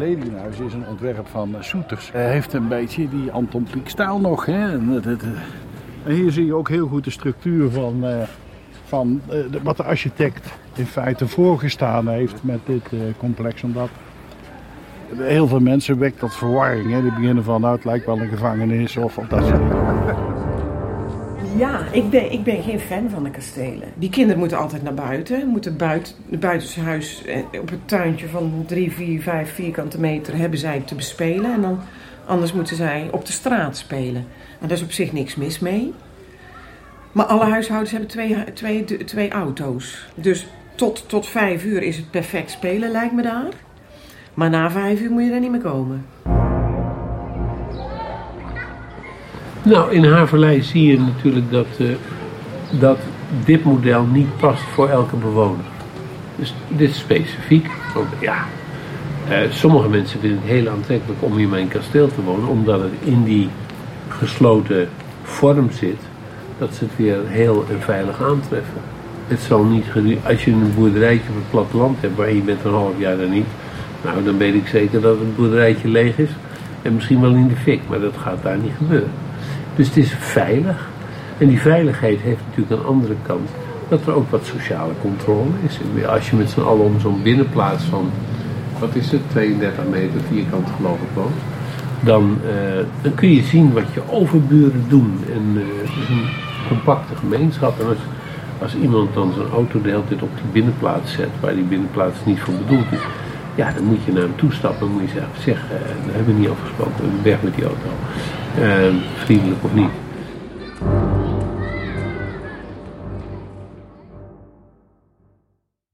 Lelienhuis is een ontwerp van Soeters. Hij heeft een beetje die Anton Pieck-stijl nog. Hè? En, hier zie je ook heel goed de structuur van, uh, van de, wat de architect in feite voorgestaan heeft met dit complex. Omdat heel veel mensen wekt dat verwarring. Hè? Die beginnen van, nou het lijkt wel een gevangenis of, of dat soort ja, ik ben, ik ben geen fan van de kastelen. Die kinderen moeten altijd naar buiten. Moeten buiten, buiten huis eh, op het tuintje van 3, 4, 5 vierkante meter hebben zij te bespelen. En dan, anders moeten zij op de straat spelen. En daar is op zich niks mis mee. Maar alle huishoudens hebben twee, twee, twee auto's. Dus tot, tot vijf uur is het perfect spelen, lijkt me daar. Maar na vijf uur moet je er niet meer komen. Nou, in Haverlei zie je natuurlijk dat, uh, dat dit model niet past voor elke bewoner. Dus dit is specifiek. Want ja, uh, sommige mensen vinden het heel aantrekkelijk om in mijn kasteel te wonen, omdat het in die gesloten vorm zit, dat ze het weer heel en veilig aantreffen. Het zal niet als je een boerderijtje op het platteland hebt waar je bent een half jaar daar niet, nou dan weet ik zeker dat het boerderijtje leeg is en misschien wel in de fik, maar dat gaat daar niet gebeuren. Dus het is veilig. En die veiligheid heeft natuurlijk een andere kant. Dat er ook wat sociale controle is. Als je met z'n allen om zo'n binnenplaats van, wat is het, 32 meter vierkant geloof ik woont. Dan, uh, dan kun je zien wat je overburen doen. En uh, het is een compacte gemeenschap. En als, als iemand dan zijn auto de hele tijd op die binnenplaats zet, waar die binnenplaats niet voor bedoeld is, ja, dan moet je naar hem toestappen en moet je zeggen, zeg, uh, daar hebben we niet afgesproken, weg met die auto. Ehm, vriendelijk of niet.